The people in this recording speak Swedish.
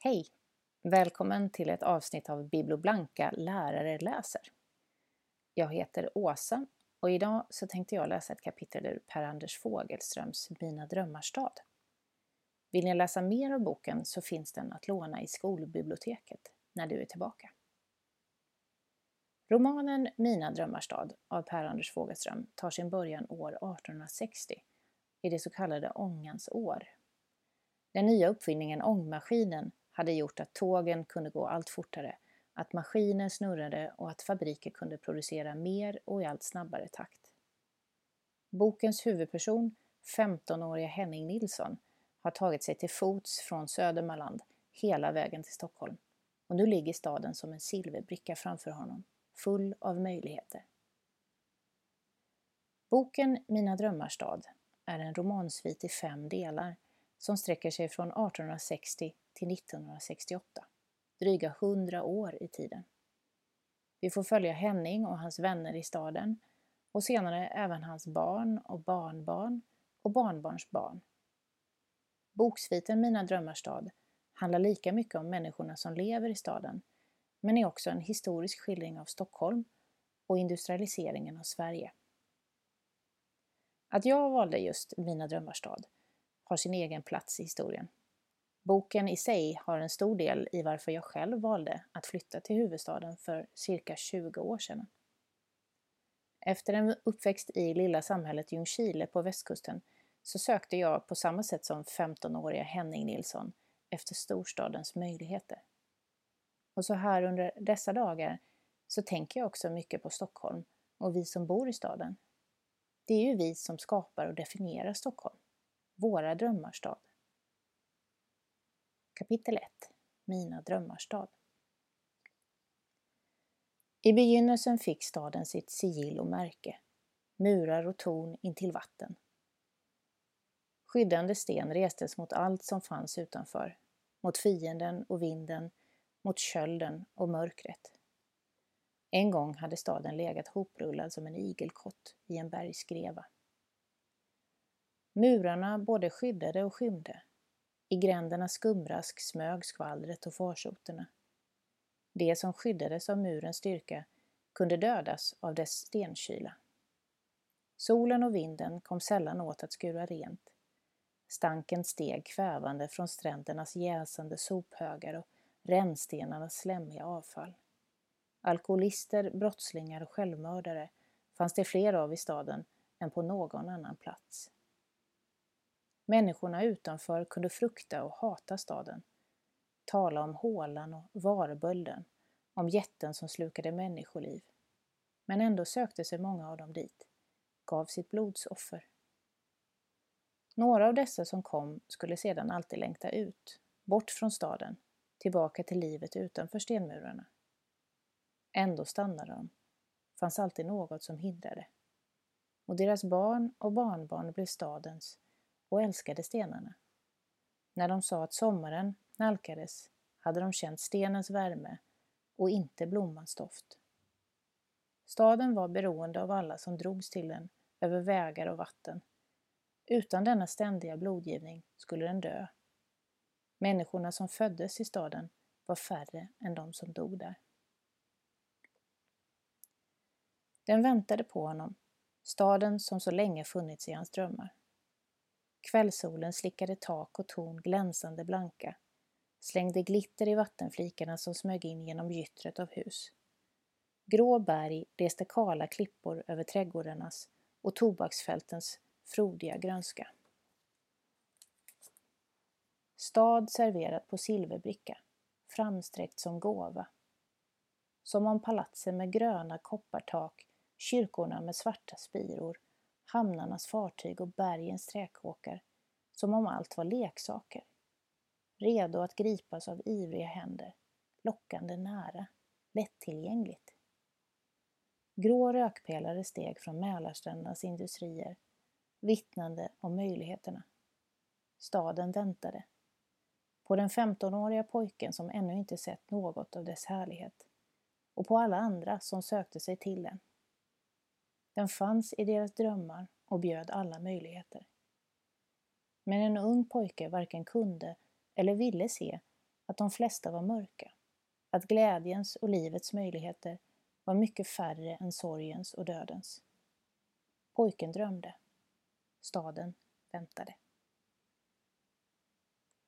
Hej! Välkommen till ett avsnitt av Bibloblanka Lärare läser. Jag heter Åsa och idag så tänkte jag läsa ett kapitel ur Per-Anders Fogelströms Mina drömmars stad. Vill ni läsa mer av boken så finns den att låna i skolbiblioteket när du är tillbaka. Romanen Mina drömmars stad av Per-Anders Fogelström tar sin början år 1860 i det så kallade ångans år. Den nya uppfinningen ångmaskinen hade gjort att tågen kunde gå allt fortare, att maskiner snurrade och att fabriker kunde producera mer och i allt snabbare takt. Bokens huvudperson, 15-åriga Henning Nilsson, har tagit sig till fots från Södermanland hela vägen till Stockholm och nu ligger staden som en silverbricka framför honom, full av möjligheter. Boken Mina drömmars stad är en romansvit i fem delar som sträcker sig från 1860 till 1968, dryga hundra år i tiden. Vi får följa Henning och hans vänner i staden och senare även hans barn och barnbarn och barnbarns barn. Boksviten Mina drömmars stad handlar lika mycket om människorna som lever i staden, men är också en historisk skildring av Stockholm och industrialiseringen av Sverige. Att jag valde just Mina drömmars stad har sin egen plats i historien. Boken i sig har en stor del i varför jag själv valde att flytta till huvudstaden för cirka 20 år sedan. Efter en uppväxt i lilla samhället Ljungskile på västkusten så sökte jag på samma sätt som 15-åriga Henning Nilsson efter storstadens möjligheter. Och så här under dessa dagar så tänker jag också mycket på Stockholm och vi som bor i staden. Det är ju vi som skapar och definierar Stockholm, våra drömmarstad. Kapitel 1 Mina drömmarstad I begynnelsen fick staden sitt sigill och märke, murar och torn intill vatten. Skyddande sten restes mot allt som fanns utanför, mot fienden och vinden, mot kölden och mörkret. En gång hade staden legat hoprullad som en igelkott i en bergsgreva. Murarna både skyddade och skymde. I grändernas skumrask smög skvallret och farsoterna. Det som skyddades av murens styrka kunde dödas av dess stenkyla. Solen och vinden kom sällan åt att skura rent. Stanken steg kvävande från strändernas jäsande sophögar och rännstenarnas slemmiga avfall. Alkoholister, brottslingar och självmördare fanns det fler av i staden än på någon annan plats. Människorna utanför kunde frukta och hata staden. Tala om hålan och varbölden, om jätten som slukade människoliv. Men ändå sökte sig många av dem dit, gav sitt blodsoffer. Några av dessa som kom skulle sedan alltid längta ut, bort från staden, tillbaka till livet utanför stenmurarna. Ändå stannade de, fanns alltid något som hindrade. Och deras barn och barnbarn blev stadens och älskade stenarna. När de sa att sommaren nalkades hade de känt stenens värme och inte blommans doft. Staden var beroende av alla som drogs till den över vägar och vatten. Utan denna ständiga blodgivning skulle den dö. Människorna som föddes i staden var färre än de som dog där. Den väntade på honom, staden som så länge funnits i hans drömmar. Kvällssolen slickade tak och torn glänsande blanka, slängde glitter i vattenflikarna som smög in genom gyttret av hus. Grå berg reste kala klippor över trädgårdarnas och tobaksfältens frodiga grönska. Stad serverad på silverbricka, framsträckt som gåva. Som om palatsen med gröna koppartak, kyrkorna med svarta spiror hamnarnas fartyg och bergens träkåkar, som om allt var leksaker. Redo att gripas av ivriga händer, lockande nära, lättillgängligt. Grå rökpelare steg från Mälarsträndernas industrier, vittnande om möjligheterna. Staden väntade. På den 15-åriga pojken som ännu inte sett något av dess härlighet och på alla andra som sökte sig till den. Den fanns i deras drömmar och bjöd alla möjligheter. Men en ung pojke varken kunde eller ville se att de flesta var mörka, att glädjens och livets möjligheter var mycket färre än sorgens och dödens. Pojken drömde. Staden väntade.